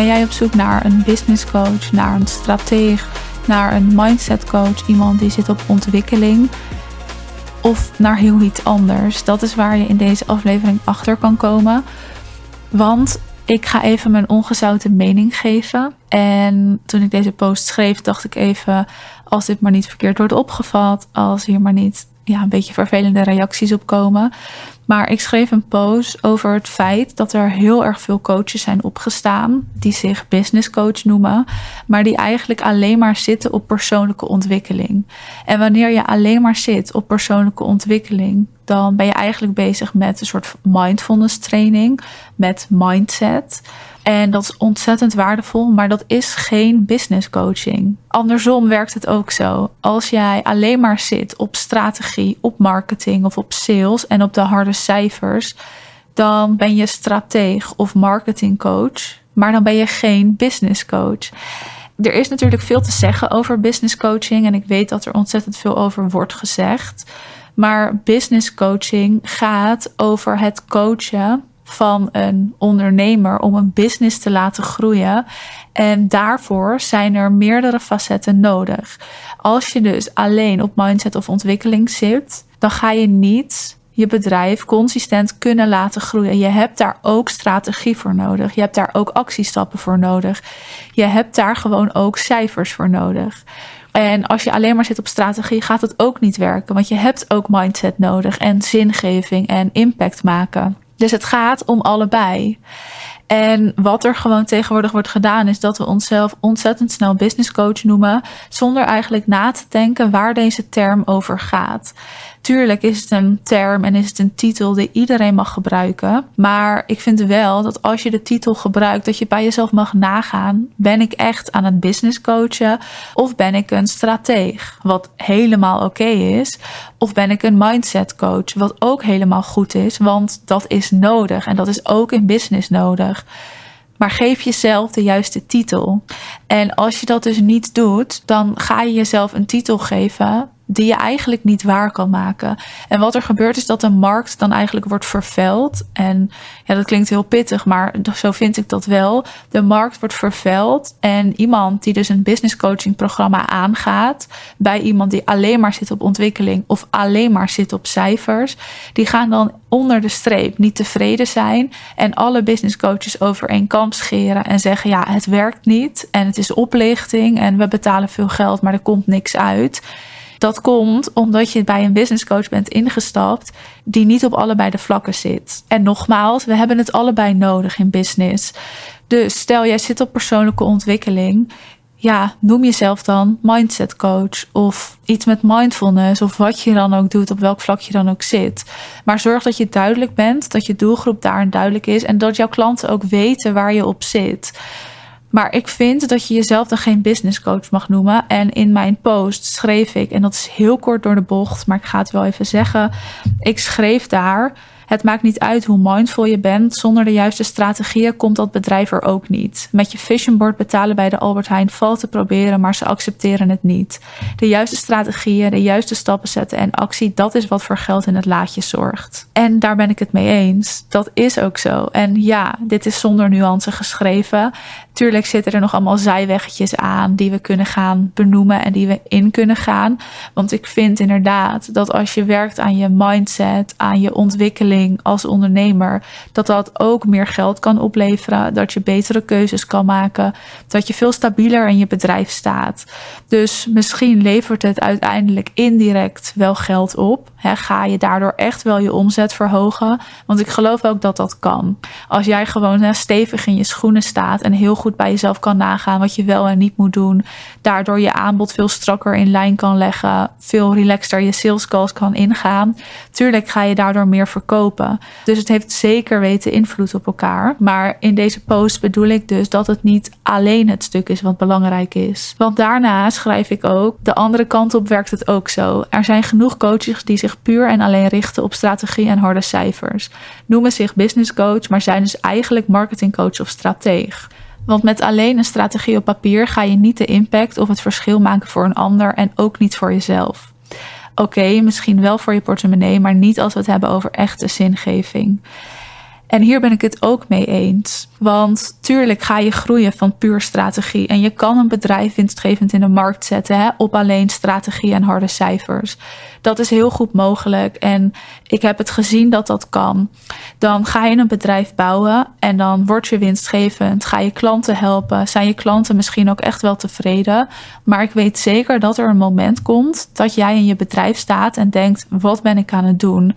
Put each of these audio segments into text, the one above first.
Ben jij op zoek naar een business coach, naar een strateeg, naar een mindset coach, iemand die zit op ontwikkeling? Of naar heel iets anders? Dat is waar je in deze aflevering achter kan komen. Want ik ga even mijn ongezouten mening geven. En toen ik deze post schreef, dacht ik even: als dit maar niet verkeerd wordt opgevat, als hier maar niet ja, een beetje vervelende reacties op komen. Maar ik schreef een post over het feit dat er heel erg veel coaches zijn opgestaan die zich business coach noemen, maar die eigenlijk alleen maar zitten op persoonlijke ontwikkeling. En wanneer je alleen maar zit op persoonlijke ontwikkeling, dan ben je eigenlijk bezig met een soort mindfulness training, met mindset. En dat is ontzettend waardevol, maar dat is geen business coaching. Andersom werkt het ook zo. Als jij alleen maar zit op strategie, op marketing of op sales en op de harde cijfers, dan ben je strateeg of marketingcoach, maar dan ben je geen business coach. Er is natuurlijk veel te zeggen over business coaching en ik weet dat er ontzettend veel over wordt gezegd. Maar business coaching gaat over het coachen van een ondernemer om een business te laten groeien. En daarvoor zijn er meerdere facetten nodig. Als je dus alleen op mindset of ontwikkeling zit, dan ga je niet je bedrijf consistent kunnen laten groeien. Je hebt daar ook strategie voor nodig. Je hebt daar ook actiestappen voor nodig. Je hebt daar gewoon ook cijfers voor nodig. En als je alleen maar zit op strategie, gaat het ook niet werken. Want je hebt ook mindset nodig en zingeving en impact maken. Dus het gaat om allebei. En wat er gewoon tegenwoordig wordt gedaan, is dat we onszelf ontzettend snel business coach noemen, zonder eigenlijk na te denken waar deze term over gaat. Tuurlijk is het een term en is het een titel die iedereen mag gebruiken. Maar ik vind wel dat als je de titel gebruikt, dat je bij jezelf mag nagaan: ben ik echt aan het business coachen of ben ik een strateeg? Wat helemaal oké is. Of ben ik een mindset coach? Wat ook helemaal goed is, want dat is nodig en dat is ook in business nodig. Maar geef jezelf de juiste titel. En als je dat dus niet doet, dan ga je jezelf een titel geven die je eigenlijk niet waar kan maken. En wat er gebeurt is dat de markt dan eigenlijk wordt vervuild. En ja, dat klinkt heel pittig, maar zo vind ik dat wel. De markt wordt vervuild en iemand die dus een business coaching programma aangaat bij iemand die alleen maar zit op ontwikkeling of alleen maar zit op cijfers, die gaan dan onder de streep niet tevreden zijn en alle business coaches over één kamp scheren en zeggen ja, het werkt niet en het is oplichting en we betalen veel geld, maar er komt niks uit. Dat komt omdat je bij een business coach bent ingestapt die niet op allebei de vlakken zit. En nogmaals, we hebben het allebei nodig in business. Dus stel jij zit op persoonlijke ontwikkeling. Ja, noem jezelf dan mindset coach of iets met mindfulness of wat je dan ook doet, op welk vlak je dan ook zit. Maar zorg dat je duidelijk bent, dat je doelgroep daarin duidelijk is en dat jouw klanten ook weten waar je op zit. Maar ik vind dat je jezelf dan geen business coach mag noemen. En in mijn post schreef ik, en dat is heel kort door de bocht, maar ik ga het wel even zeggen. Ik schreef daar het maakt niet uit hoe mindful je bent. Zonder de juiste strategieën komt dat bedrijf er ook niet. Met je vision board betalen bij de Albert Heijn valt te proberen, maar ze accepteren het niet. De juiste strategieën, de juiste stappen zetten en actie, dat is wat voor geld in het laadje zorgt. En daar ben ik het mee eens. Dat is ook zo. En ja, dit is zonder nuance geschreven. Tuurlijk zitten er nog allemaal zijweggetjes aan die we kunnen gaan benoemen en die we in kunnen gaan. Want ik vind inderdaad dat als je werkt aan je mindset, aan je ontwikkeling, als ondernemer, dat dat ook meer geld kan opleveren, dat je betere keuzes kan maken, dat je veel stabieler in je bedrijf staat. Dus misschien levert het uiteindelijk indirect wel geld op. ga je daardoor echt wel je omzet verhogen? Want ik geloof ook dat dat kan. Als jij gewoon stevig in je schoenen staat en heel goed bij jezelf kan nagaan wat je wel en niet moet doen, daardoor je aanbod veel strakker in lijn kan leggen, veel relaxter je sales calls kan ingaan. Tuurlijk ga je daardoor meer verkopen dus het heeft zeker weten invloed op elkaar. Maar in deze post bedoel ik dus dat het niet alleen het stuk is wat belangrijk is. Want daarna schrijf ik ook, de andere kant op werkt het ook zo. Er zijn genoeg coaches die zich puur en alleen richten op strategie en harde cijfers. Noemen zich business coach, maar zijn dus eigenlijk marketingcoach of strateeg. Want met alleen een strategie op papier ga je niet de impact of het verschil maken voor een ander en ook niet voor jezelf. Oké, misschien wel voor je portemonnee, maar niet als we het hebben over echte zingeving. En hier ben ik het ook mee eens. Want tuurlijk ga je groeien van puur strategie. En je kan een bedrijf winstgevend in de markt zetten hè, op alleen strategie en harde cijfers. Dat is heel goed mogelijk. En ik heb het gezien dat dat kan. Dan ga je een bedrijf bouwen en dan word je winstgevend. Ga je klanten helpen. Zijn je klanten misschien ook echt wel tevreden. Maar ik weet zeker dat er een moment komt dat jij in je bedrijf staat en denkt: wat ben ik aan het doen?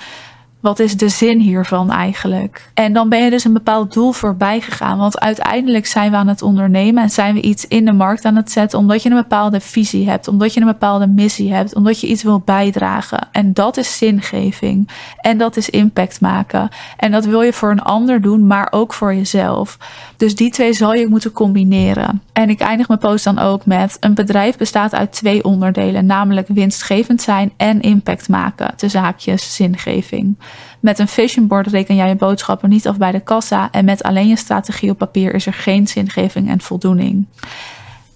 Wat is de zin hiervan eigenlijk? En dan ben je dus een bepaald doel voorbij gegaan. Want uiteindelijk zijn we aan het ondernemen en zijn we iets in de markt aan het zetten. Omdat je een bepaalde visie hebt, omdat je een bepaalde missie hebt, omdat je iets wil bijdragen. En dat is zingeving. En dat is impact maken. En dat wil je voor een ander doen, maar ook voor jezelf. Dus die twee zal je moeten combineren. En ik eindig mijn post dan ook met: een bedrijf bestaat uit twee onderdelen, namelijk winstgevend zijn en impact maken. De zaakjes zingeving. Met een vision board reken jij je boodschappen niet af bij de kassa en met alleen je strategie op papier is er geen zingeving en voldoening.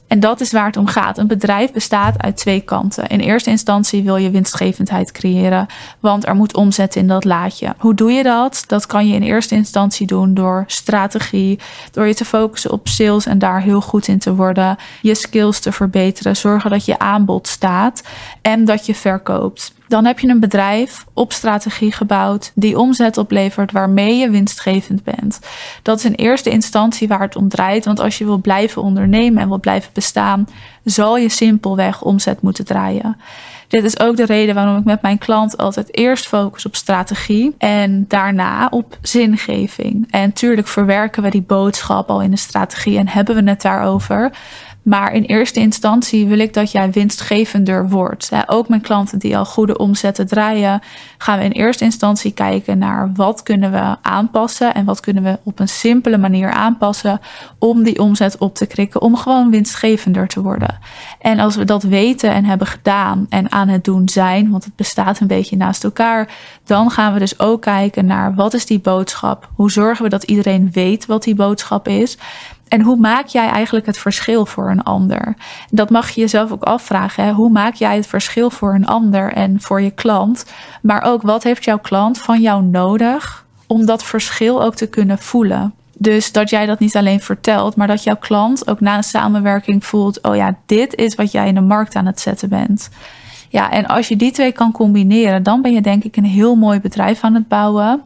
En dat is waar het om gaat. Een bedrijf bestaat uit twee kanten. In eerste instantie wil je winstgevendheid creëren, want er moet omzet in dat laadje. Hoe doe je dat? Dat kan je in eerste instantie doen door strategie, door je te focussen op sales en daar heel goed in te worden, je skills te verbeteren, zorgen dat je aanbod staat en dat je verkoopt. Dan heb je een bedrijf op strategie gebouwd die omzet oplevert waarmee je winstgevend bent. Dat is in eerste instantie waar het om draait, want als je wil blijven ondernemen en wil blijven bestaan, zal je simpelweg omzet moeten draaien. Dit is ook de reden waarom ik met mijn klant altijd eerst focus op strategie en daarna op zingeving. En tuurlijk verwerken we die boodschap al in de strategie en hebben we het daarover. Maar in eerste instantie wil ik dat jij winstgevender wordt. Ook mijn klanten die al goede omzetten draaien, gaan we in eerste instantie kijken naar wat kunnen we aanpassen en wat kunnen we op een simpele manier aanpassen om die omzet op te krikken, om gewoon winstgevender te worden. En als we dat weten en hebben gedaan en aan het doen zijn, want het bestaat een beetje naast elkaar, dan gaan we dus ook kijken naar wat is die boodschap? Hoe zorgen we dat iedereen weet wat die boodschap is? En hoe maak jij eigenlijk het verschil voor een ander? Dat mag je jezelf ook afvragen. Hè? Hoe maak jij het verschil voor een ander en voor je klant? Maar ook wat heeft jouw klant van jou nodig om dat verschil ook te kunnen voelen? Dus dat jij dat niet alleen vertelt, maar dat jouw klant ook na een samenwerking voelt: oh ja, dit is wat jij in de markt aan het zetten bent. Ja, en als je die twee kan combineren, dan ben je denk ik een heel mooi bedrijf aan het bouwen.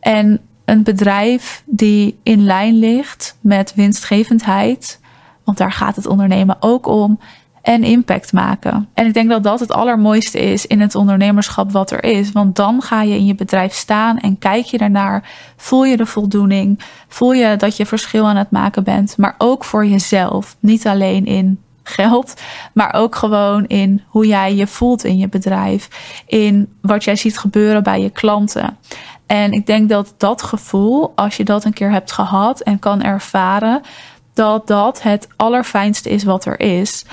En een bedrijf die in lijn ligt met winstgevendheid, want daar gaat het ondernemen ook om, en impact maken. En ik denk dat dat het allermooiste is in het ondernemerschap wat er is, want dan ga je in je bedrijf staan en kijk je daarnaar, voel je de voldoening, voel je dat je verschil aan het maken bent, maar ook voor jezelf, niet alleen in geld, maar ook gewoon in hoe jij je voelt in je bedrijf, in wat jij ziet gebeuren bij je klanten. En ik denk dat dat gevoel, als je dat een keer hebt gehad en kan ervaren, dat dat het allerfijnste is wat er is.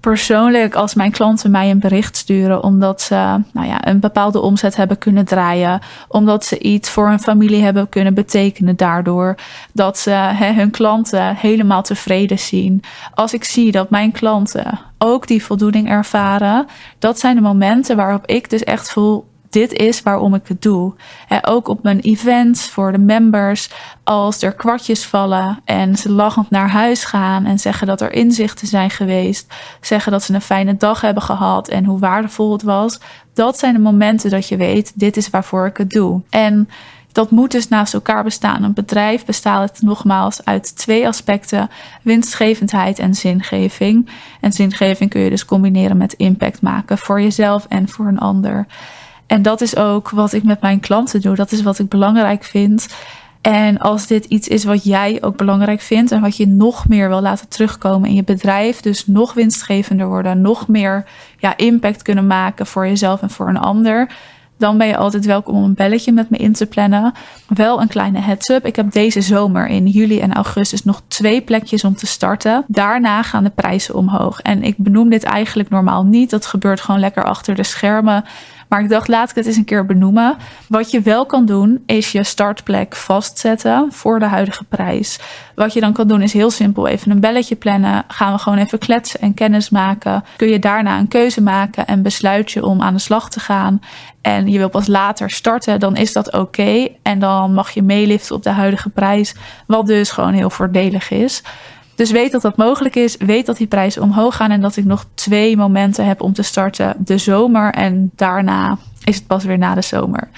Persoonlijk, als mijn klanten mij een bericht sturen omdat ze nou ja, een bepaalde omzet hebben kunnen draaien, omdat ze iets voor hun familie hebben kunnen betekenen daardoor, dat ze hun klanten helemaal tevreden zien. Als ik zie dat mijn klanten ook die voldoening ervaren, dat zijn de momenten waarop ik dus echt voel: dit is waarom ik het doe. En ook op mijn events voor de members, als er kwartjes vallen en ze lachend naar huis gaan en zeggen dat er inzichten zijn geweest, zeggen dat ze een fijne dag hebben gehad en hoe waardevol het was. Dat zijn de momenten dat je weet, dit is waarvoor ik het doe. En dat moet dus naast elkaar bestaan. Een bedrijf bestaat nogmaals uit twee aspecten: winstgevendheid en zingeving. En zingeving kun je dus combineren met impact maken voor jezelf en voor een ander. En dat is ook wat ik met mijn klanten doe. Dat is wat ik belangrijk vind. En als dit iets is wat jij ook belangrijk vindt en wat je nog meer wil laten terugkomen in je bedrijf, dus nog winstgevender worden, nog meer ja, impact kunnen maken voor jezelf en voor een ander, dan ben je altijd welkom om een belletje met me in te plannen. Wel een kleine heads-up. Ik heb deze zomer in juli en augustus nog twee plekjes om te starten. Daarna gaan de prijzen omhoog. En ik benoem dit eigenlijk normaal niet. Dat gebeurt gewoon lekker achter de schermen. Maar ik dacht, laat ik het eens een keer benoemen. Wat je wel kan doen, is je startplek vastzetten voor de huidige prijs. Wat je dan kan doen, is heel simpel even een belletje plannen. Gaan we gewoon even kletsen en kennis maken. Kun je daarna een keuze maken en besluit je om aan de slag te gaan. En je wil pas later starten, dan is dat oké. En dan mag je meeliften op de huidige prijs. Wat dus gewoon heel voordelig is. Dus weet dat dat mogelijk is. Weet dat die prijzen omhoog gaan en dat ik nog twee momenten heb om te starten. De zomer en daarna is het pas weer na de zomer.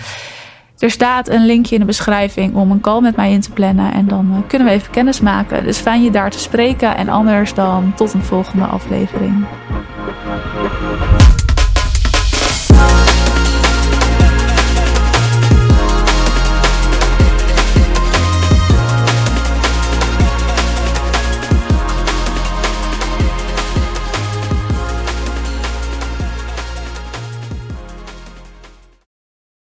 Er staat een linkje in de beschrijving om een call met mij in te plannen. En dan eh, kunnen we even kennis maken. Dus fijn je daar te spreken. En anders dan tot een volgende aflevering.